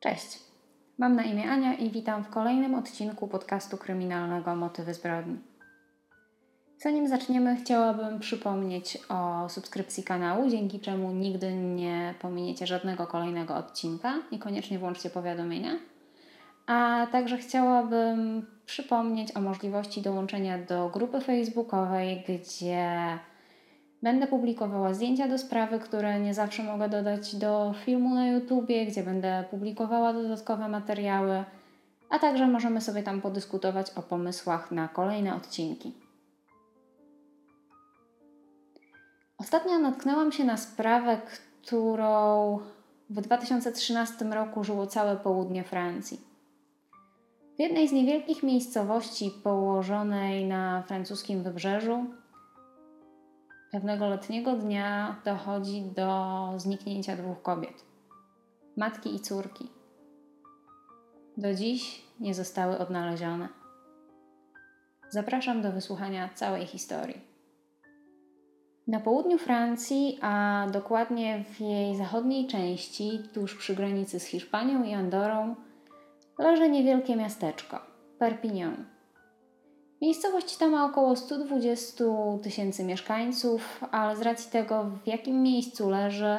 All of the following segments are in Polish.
Cześć, mam na imię Ania i witam w kolejnym odcinku podcastu kryminalnego Motywy zbrodni. Zanim zaczniemy, chciałabym przypomnieć o subskrypcji kanału, dzięki czemu nigdy nie pominiecie żadnego kolejnego odcinka i koniecznie włączcie powiadomienia. A także chciałabym przypomnieć o możliwości dołączenia do grupy facebookowej, gdzie Będę publikowała zdjęcia do sprawy, które nie zawsze mogę dodać do filmu na YouTubie, gdzie będę publikowała dodatkowe materiały, a także możemy sobie tam podyskutować o pomysłach na kolejne odcinki. Ostatnio natknęłam się na sprawę, którą w 2013 roku żyło całe południe Francji. W jednej z niewielkich miejscowości położonej na francuskim wybrzeżu Pewnego letniego dnia dochodzi do zniknięcia dwóch kobiet matki i córki. Do dziś nie zostały odnalezione. Zapraszam do wysłuchania całej historii. Na południu Francji, a dokładnie w jej zachodniej części, tuż przy granicy z Hiszpanią i Andorą, leży niewielkie miasteczko Perpignan Miejscowość ta ma około 120 tysięcy mieszkańców, ale z racji tego, w jakim miejscu leży,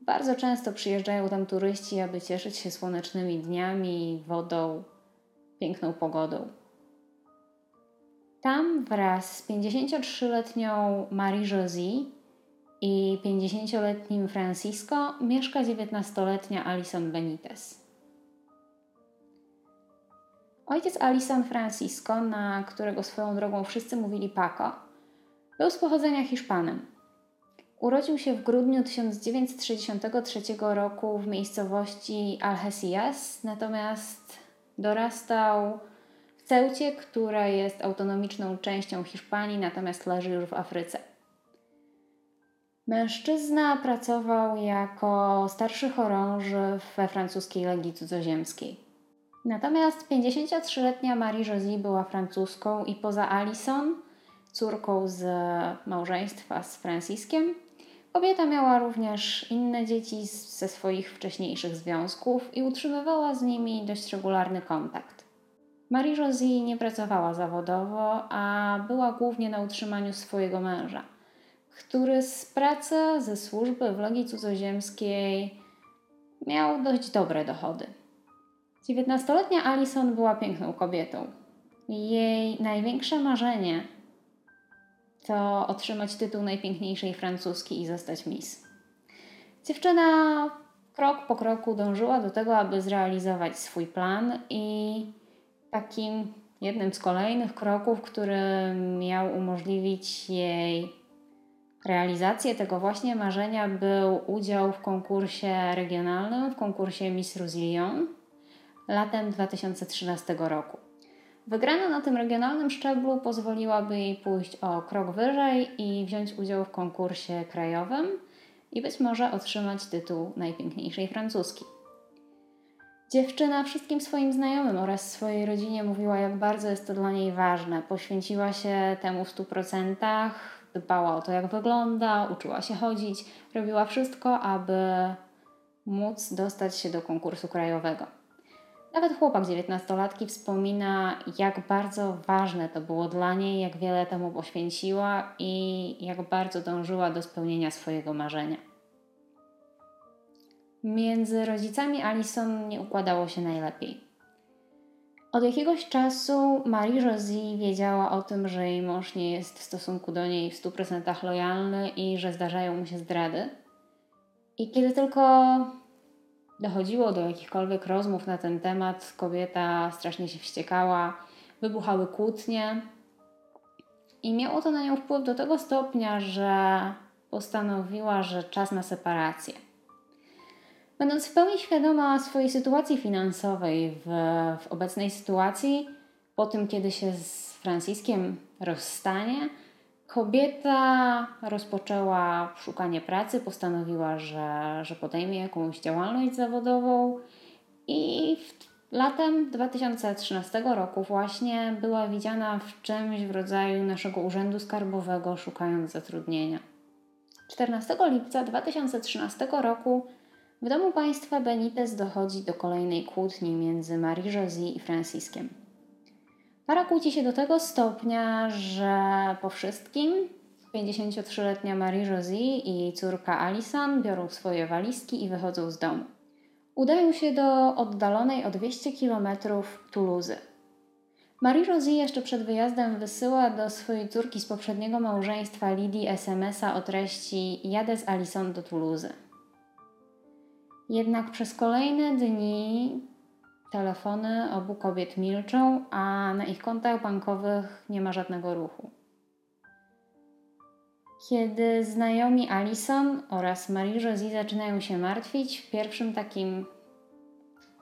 bardzo często przyjeżdżają tam turyści, aby cieszyć się słonecznymi dniami, wodą, piękną pogodą. Tam wraz z 53-letnią Marie-Josie i 50-letnim Francisco mieszka 19-letnia Alison Benitez. Ojciec Alison Francisco, na którego swoją drogą wszyscy mówili Paco, był z pochodzenia Hiszpanem. Urodził się w grudniu 1963 roku w miejscowości Algeciras, natomiast dorastał w Ceucie, która jest autonomiczną częścią Hiszpanii, natomiast leży już w Afryce. Mężczyzna pracował jako starszy chorąży we francuskiej Legii Cudzoziemskiej. Natomiast 53-letnia Marie-Josie była francuską i poza Alison, córką z małżeństwa z Franciskiem, kobieta miała również inne dzieci ze swoich wcześniejszych związków i utrzymywała z nimi dość regularny kontakt. Marie-Josie nie pracowała zawodowo, a była głównie na utrzymaniu swojego męża, który z pracy ze służby w Legii Cudzoziemskiej miał dość dobre dochody. Dziewiętnastoletnia Alison była piękną kobietą. Jej największe marzenie to otrzymać tytuł najpiękniejszej francuski i zostać Miss. Dziewczyna krok po kroku dążyła do tego, aby zrealizować swój plan i takim jednym z kolejnych kroków, który miał umożliwić jej realizację tego właśnie marzenia, był udział w konkursie regionalnym, w konkursie Miss Roussillon latem 2013 roku. Wygrana na tym regionalnym szczeblu pozwoliłaby jej pójść o krok wyżej i wziąć udział w konkursie krajowym i być może otrzymać tytuł najpiękniejszej francuski. Dziewczyna wszystkim swoim znajomym oraz swojej rodzinie mówiła, jak bardzo jest to dla niej ważne. Poświęciła się temu w stu procentach, dbała o to, jak wygląda, uczyła się chodzić, robiła wszystko, aby móc dostać się do konkursu krajowego. Nawet chłopak dziewiętnastolatki wspomina, jak bardzo ważne to było dla niej, jak wiele temu poświęciła i jak bardzo dążyła do spełnienia swojego marzenia. Między rodzicami Alison nie układało się najlepiej. Od jakiegoś czasu Marie-Josie wiedziała o tym, że jej mąż nie jest w stosunku do niej w 100% lojalny i że zdarzają mu się zdrady. I kiedy tylko dochodziło do jakichkolwiek rozmów na ten temat, kobieta strasznie się wściekała, wybuchały kłótnie i miało to na nią wpływ do tego stopnia, że postanowiła, że czas na separację. Będąc w pełni świadoma swojej sytuacji finansowej w, w obecnej sytuacji, po tym kiedy się z Franciskiem rozstanie, Kobieta rozpoczęła szukanie pracy, postanowiła, że, że podejmie jakąś działalność zawodową i latem 2013 roku właśnie była widziana w czymś w rodzaju naszego urzędu skarbowego, szukając zatrudnienia. 14 lipca 2013 roku W domu państwa Benitez dochodzi do kolejnej kłótni między Marie-Josie i Franciskiem. Para kłóci się do tego stopnia, że po wszystkim 53-letnia Marie-Josie i jej córka Alison biorą swoje walizki i wychodzą z domu. Udają się do oddalonej o 200 km Toulouse. Marie-Josie jeszcze przed wyjazdem wysyła do swojej córki z poprzedniego małżeństwa Lidii SMS-a o treści Jadę z Alison do Toulouse. Jednak przez kolejne dni telefony obu kobiet milczą, a na ich kontach bankowych nie ma żadnego ruchu. Kiedy znajomi Alison oraz Marie-Josie zaczynają się martwić, pierwszym takim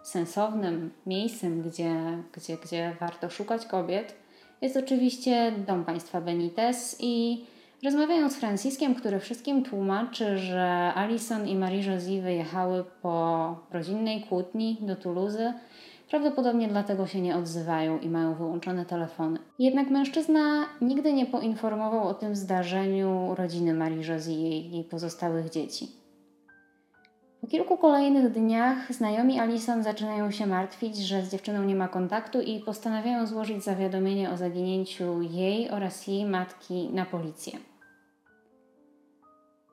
sensownym miejscem, gdzie, gdzie, gdzie warto szukać kobiet, jest oczywiście dom państwa Benitez i rozmawiają z Franciskiem, który wszystkim tłumaczy, że Alison i Marie-Josie wyjechały po rodzinnej kłótni do Toulouse Prawdopodobnie dlatego się nie odzywają i mają wyłączone telefony. Jednak mężczyzna nigdy nie poinformował o tym zdarzeniu rodziny Marii Josie i jej, pozostałych dzieci. Po kilku kolejnych dniach znajomi Alison zaczynają się martwić, że z dziewczyną nie ma kontaktu i postanawiają złożyć zawiadomienie o zaginięciu jej oraz jej matki na policję.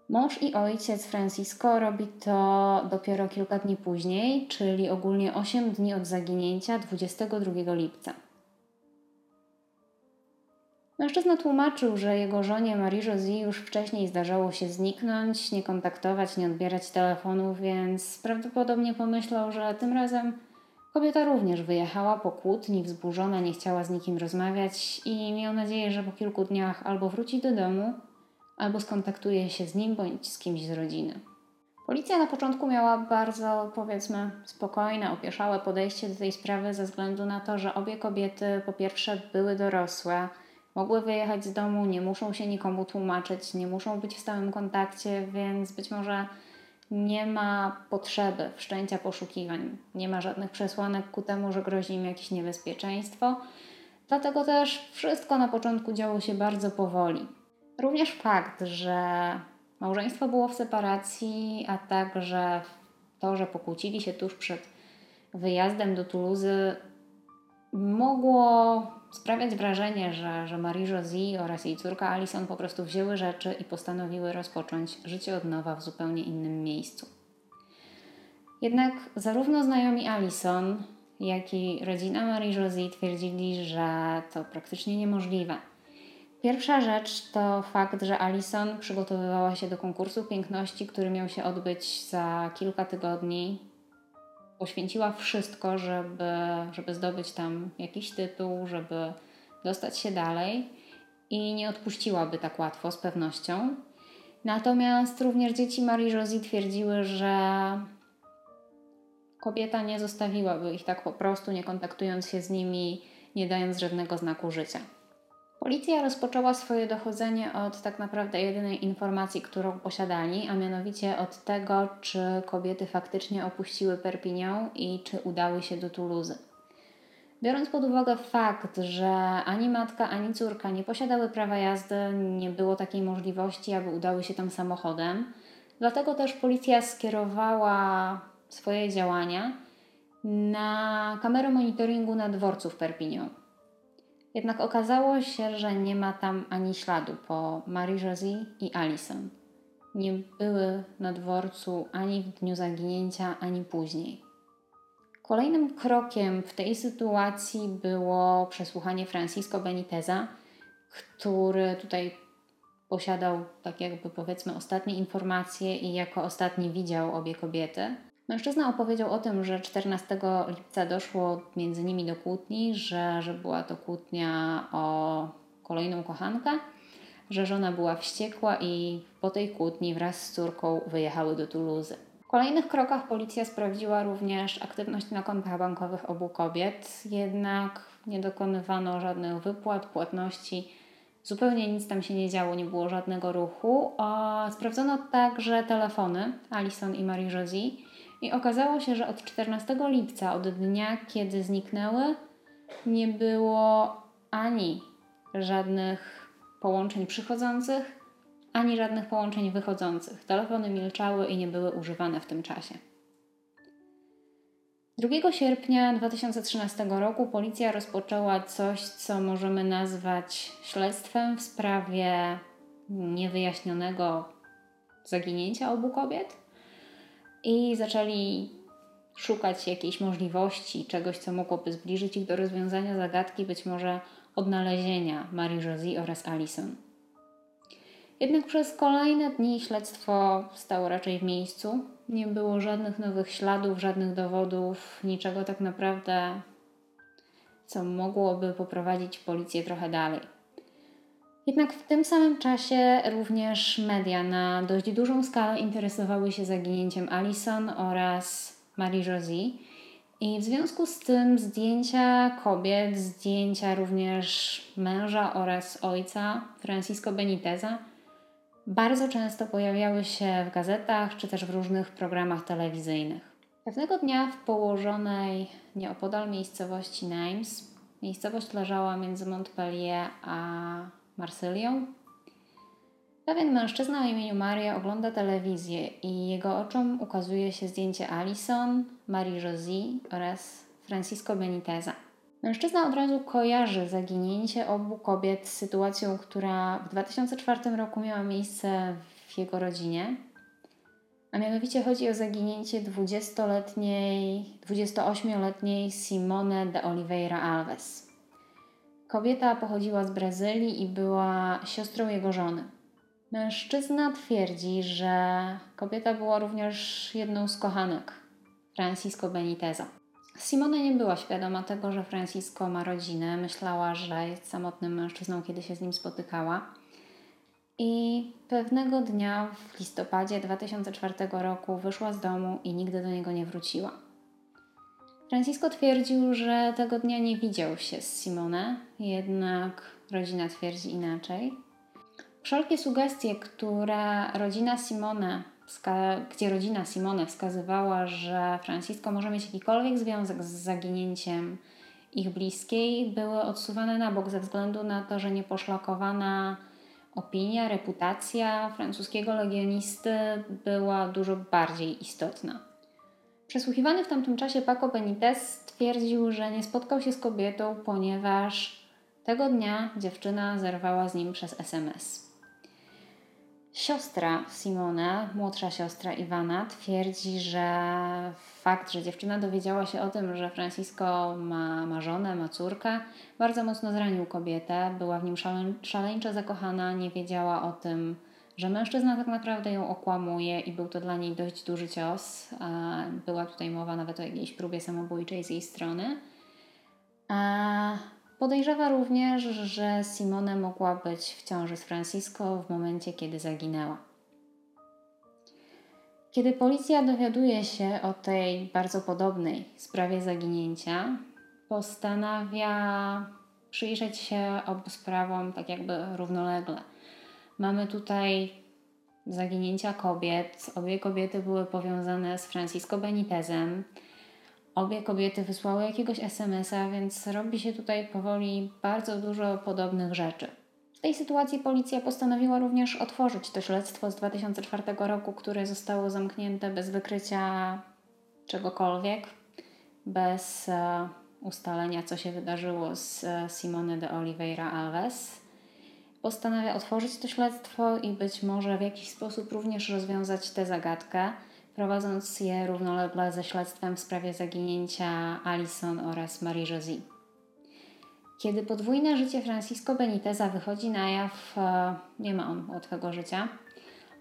Mąż i ojciec Francisco robi to dopiero kilka dni później, czyli ogólnie 8 dni od zaginięcia 22 lipca. Mężczyzna tłumaczył, że jego żonie Marie-Josie już wcześniej zdarzało się zniknąć, nie kontaktować, nie odbierać telefonu, więc prawdopodobnie pomyślał, że tym razem kobieta również wyjechała po kłótni, wzburzona, nie chciała z nikim rozmawiać i miał nadzieję, że po kilku dniach albo wróci do domu, albo skontaktuje się z nim bądź z kimś z rodziny. Policja na początku miała bardzo, powiedzmy, spokojne, opieszałe podejście do tej sprawy ze względu na to, że obie kobiety po pierwsze były dorosłe, mogły wyjechać z domu, nie muszą się nikomu tłumaczyć, nie muszą być w stałym kontakcie, więc być może nie ma potrzeby wszczęcia poszukiwań, nie ma żadnych przesłanek ku temu, że grozi im jakieś niebezpieczeństwo. Dlatego też wszystko na początku działo się bardzo powoli. Również fakt, że małżeństwo było w separacji, a także to, że pokłócili się tuż przed wyjazdem do Toulouse, mogło sprawiać wrażenie, że, że Marie-Josie oraz jej córka Alison po prostu wzięły rzeczy i postanowiły rozpocząć życie od nowa w zupełnie innym miejscu. Jednak zarówno znajomi Alison, jak i rodzina Marie-Josie twierdzili, że to praktycznie niemożliwe – Pierwsza rzecz to fakt, że Alison przygotowywała się do konkursu piękności, który miał się odbyć za kilka tygodni. Poświęciła wszystko, żeby, żeby zdobyć tam jakiś tytuł, żeby dostać się dalej i nie odpuściłaby tak łatwo z pewnością. Natomiast również dzieci Marii Josie twierdziły, że kobieta nie zostawiłaby ich tak po prostu, nie kontaktując się z nimi, nie dając żadnego znaku życia. Policja rozpoczęła swoje dochodzenie od tak naprawdę jedynej informacji, którą posiadali, a mianowicie od tego, czy kobiety faktycznie opuściły Perpignan i czy udały się do Toulouse. Biorąc pod uwagę fakt, że ani matka, ani córka nie posiadały prawa jazdy, nie było takiej możliwości, aby udały się tam samochodem, dlatego też policja skierowała swoje działania na kamerę monitoringu na dworcu w Perpignan. Jednak okazało się, że nie ma tam ani śladu po Marie-Josie i Alison. Nie były na dworcu ani w dniu zaginięcia, ani później. Kolejnym krokiem w tej sytuacji było przesłuchanie Francisco Beniteza, który tutaj posiadał, tak jakby powiedzmy, ostatnie informacje i jako ostatni widział obie kobiety. Mężczyzna opowiedział o tym, że 14 lipca doszło między nimi do kłótni, że, że była to kłótnia o kolejną kochankę, że żona była wściekła i po tej kłótni wraz z córką wyjechały do Toulouse. W kolejnych krokach policja sprawdziła również aktywność na kontach bankowych obu kobiet, jednak nie dokonywano żadnych wypłat, płatności. Zupełnie nic tam się nie działo, nie było żadnego ruchu. Sprawdzono także telefony Alison i Marie-Josie i okazało się, że od 14 lipca, od dnia, kiedy zniknęły, nie było ani żadnych połączeń przychodzących, ani żadnych połączeń wychodzących. Telefony milczały i nie były używane w tym czasie. 2 sierpnia 2013 roku policja rozpoczęła coś, co możemy nazwać śledztwem w sprawie niewyjaśnionego zaginięcia obu kobiet i zaczęli szukać jakiejś możliwości, czegoś, co mogłoby zbliżyć ich do rozwiązania zagadki, być może odnalezienia Marii Josie oraz Alison. Jednak przez kolejne dni śledztwo stało raczej w miejscu. Nie było żadnych nowych śladów, żadnych dowodów, niczego tak naprawdę, co mogłoby poprowadzić policję trochę dalej. Jednak w tym samym czasie również media na dość dużą skalę interesowały się zaginięciem Alison oraz Marie Josie. I w związku z tym zdjęcia kobiet, zdjęcia również męża oraz ojca Francisco Beniteza bardzo często pojawiały się w gazetach czy też w różnych programach telewizyjnych. Pewnego dnia w położonej nieopodal miejscowości Nimes, miejscowość leżała między Montpellier a Marsylią, pewien mężczyzna o imieniu Maria ogląda telewizję i jego oczom ukazuje się zdjęcie Alison, Marie Josie oraz Francisco Beniteza. Mężczyzna od razu kojarzy zaginięcie obu kobiet z sytuacją, która w 2004 roku miała miejsce w jego rodzinie. A mianowicie chodzi o zaginięcie 20-letniej, 28-letniej Simone de Oliveira Alves. Kobieta pochodziła z Brazylii i była siostrą jego żony. Mężczyzna twierdzi, że kobieta była również jedną z kochanek Francisco Beniteza. Simone nie była świadoma tego, że Francisco ma rodzinę. Myślała, że jest samotnym mężczyzną, kiedy się z nim spotykała. I pewnego dnia w listopadzie 2004 roku wyszła z domu i nigdy do niego nie wróciła. Francisco twierdził, że tego dnia nie widział się z Simone, jednak rodzina twierdzi inaczej. Wszelkie sugestie, które rodzina Simone gdzie rodzina Simone wskazywała, że Francisco może mieć jakikolwiek związek z zaginięciem ich bliskiej, były odsuwane na bok ze względu na to, że nieposzlakowana opinia, reputacja francuskiego legionisty była dużo bardziej istotna. Przesłuchiwany w tamtym czasie Paco Benitez stwierdził, że nie spotkał się z kobietą, ponieważ tego dnia dziewczyna zerwała z nim przez SMS. Siostra Simone, młodsza siostra Iwana, twierdzi, że fakt, że dziewczyna dowiedziała się o tym, że Francisco ma, ma żonę, ma córkę, bardzo mocno zranił kobietę. Była w nim szale, szaleńczo zakochana, nie wiedziała o tym, że mężczyzna tak naprawdę ją okłamuje i był to dla niej dość duży cios. Była tutaj mowa nawet o jakiejś próbie samobójczej z jej strony. Podejrzewa również, że Simone mogła być w ciąży z Francisco w momencie, kiedy zaginęła. Kiedy policja dowiaduje się o tej bardzo podobnej sprawie zaginięcia, postanawia przyjrzeć się obu sprawom tak jakby równolegle. Mamy tutaj zaginięcia kobiet. Obie kobiety były powiązane z Francisco Benitezem. Obie kobiety wysłały jakiegoś SMS-a, więc robi się tutaj powoli bardzo dużo podobnych rzeczy. W tej sytuacji policja postanowiła również otworzyć to śledztwo z 2004 roku, które zostało zamknięte bez wykrycia czegokolwiek, bez e, ustalenia, co się wydarzyło z e, Simone de Oliveira Alves. Postanawia otworzyć to śledztwo i być może w jakiś sposób również rozwiązać tę zagadkę prowadząc je równolegle ze śledztwem w sprawie zaginięcia Alison oraz Marie Josie. Kiedy podwójne życie Francisco Beniteza wychodzi na jaw, e, nie ma on łatwego życia.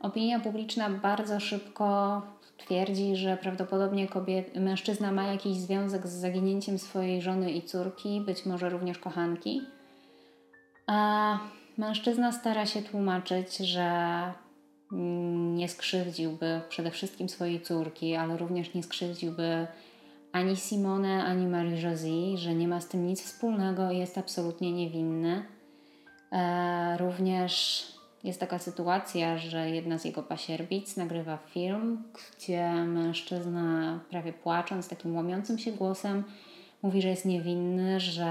Opinia publiczna bardzo szybko twierdzi, że prawdopodobnie kobiet, mężczyzna ma jakiś związek z zaginięciem swojej żony i córki, być może również kochanki. A mężczyzna stara się tłumaczyć, że nie skrzywdziłby przede wszystkim swojej córki, ale również nie skrzywdziłby ani Simone, ani Marie Josie, że nie ma z tym nic wspólnego i jest absolutnie niewinny. E, również jest taka sytuacja, że jedna z jego pasierbic nagrywa film, gdzie mężczyzna prawie płacząc, takim łamiącym się głosem, mówi, że jest niewinny, że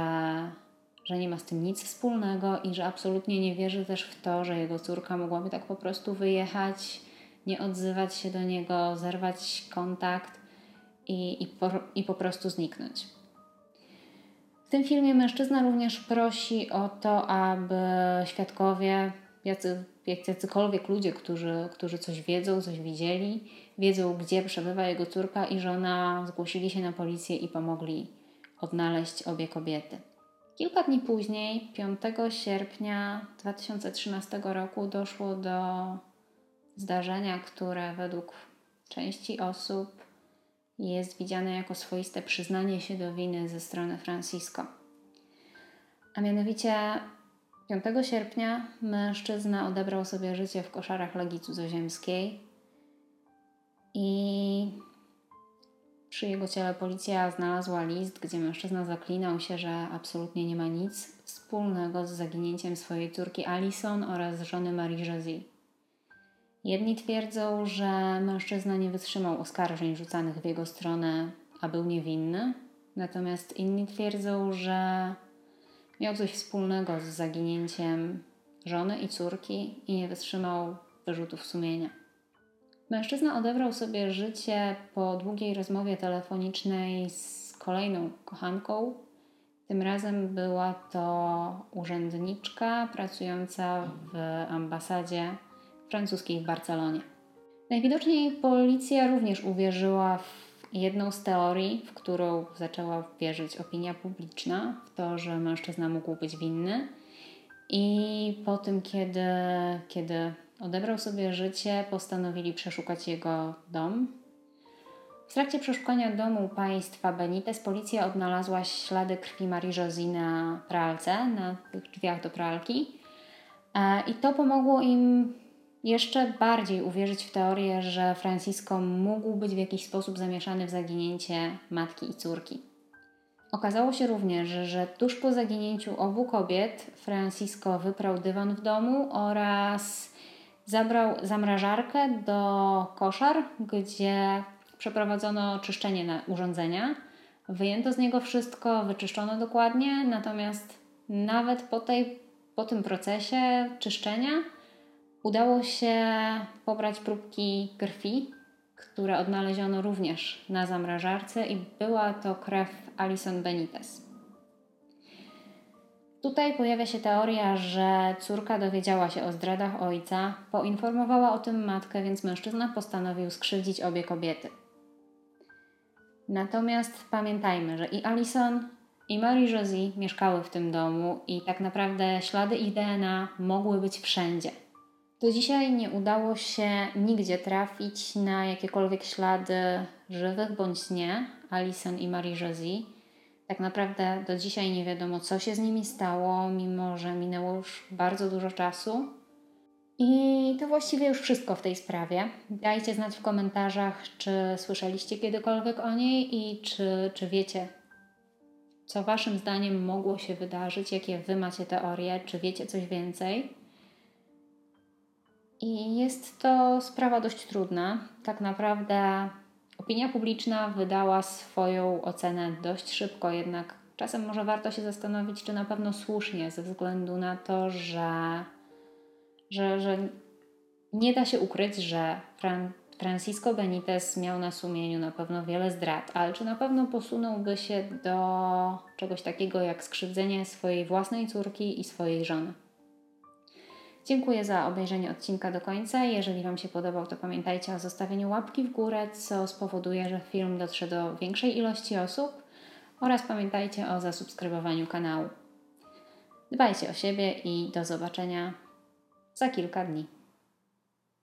że nie ma z tym nic wspólnego i że absolutnie nie wierzy też w to, że jego córka mogłaby tak po prostu wyjechać, nie odzywać się do niego, zerwać kontakt i, i, po, i po prostu zniknąć. W tym filmie mężczyzna również prosi o to, aby świadkowie, jacy, jacykolwiek ludzie, którzy, którzy coś wiedzą, coś widzieli, wiedzą, gdzie przebywa jego córka i żona, zgłosili się na policję i pomogli odnaleźć obie kobiety. Kilka dni później, 5 sierpnia 2013 roku, doszło do zdarzenia, które według części osób jest widziane jako swoiste przyznanie się do winy ze strony Francisco. A mianowicie 5 sierpnia mężczyzna odebrał sobie życie w koszarach Legii Cudzoziemskiej i przy jego ciele policja znalazła list, gdzie mężczyzna zaklinał się, że absolutnie nie ma nic wspólnego z zaginięciem swojej córki Alison oraz żony Marie Josie. Jedni twierdzą, że mężczyzna nie wytrzymał oskarżeń rzucanych w jego stronę, a był niewinny, natomiast inni twierdzą, że miał coś wspólnego z zaginięciem żony i córki i nie wytrzymał wyrzutów sumienia. Mężczyzna odebrał sobie życie po długiej rozmowie telefonicznej z kolejną kochanką. Tym razem była to urzędniczka pracująca w ambasadzie francuskiej w Barcelonie. Najwidoczniej policja również uwierzyła w jedną z teorii, w którą zaczęła wierzyć opinia publiczna, w to, że mężczyzna mógł być winny. I po tym, kiedy, kiedy odebrał sobie życie, postanowili przeszukać jego dom. W trakcie przeszukania domu państwa Benitez policja odnalazła ślady krwi Marii Josie na pralce, na tych drzwiach do pralki. E, I to pomogło im jeszcze bardziej uwierzyć w teorię, że Francisco mógł być w jakiś sposób zamieszany w zaginięcie matki i córki. Okazało się również, że tuż po zaginięciu obu kobiet Francisco wyprał dywan w domu oraz zabrał zamrażarkę do koszar, gdzie przeprowadzono czyszczenie urządzenia. Wyjęto z niego wszystko, wyczyszczono dokładnie, natomiast nawet po, tej, po tym procesie czyszczenia Udało się pobrać próbki krwi, które odnaleziono również na zamrażarce i była to krew Alison Benitez. Tutaj pojawia się teoria, że córka dowiedziała się o zdradach ojca, poinformowała o tym matkę, więc mężczyzna postanowił skrzywdzić obie kobiety. Natomiast pamiętajmy, że i Alison, i Marie Josie mieszkały w tym domu i tak naprawdę ślady ich DNA mogły być wszędzie. Do dzisiaj nie udało się nigdzie trafić na jakiekolwiek ślady żywych bądź nie Alison i Marie Josie. Tak naprawdę do dzisiaj nie wiadomo, co się z nimi stało, mimo że minęło już bardzo dużo czasu. I to właściwie już wszystko w tej sprawie. Dajcie znać w komentarzach, czy słyszeliście kiedykolwiek o niej i czy, czy wiecie, co Waszym zdaniem mogło się wydarzyć, jakie Wy macie teorie, czy wiecie coś więcej. I jest to sprawa dość trudna. Tak naprawdę opinia publiczna wydała swoją ocenę dość szybko, jednak czasem może warto się zastanowić, czy na pewno słusznie, ze względu na to, że, że, że nie da się ukryć, że Fran Francisco Benitez miał na sumieniu na pewno wiele zdrad, ale czy na pewno posunąłby się do czegoś takiego jak skrzywdzenie swojej własnej córki i swojej żony? Dziękuję za obejrzenie odcinka do końca. Jeżeli Wam się podobał, to pamiętajcie o zostawieniu łapki w górę, co spowoduje, że film dotrze do większej ilości osób oraz pamiętajcie o zasubskrybowaniu kanału. Dbajcie o siebie i do zobaczenia za kilka dni.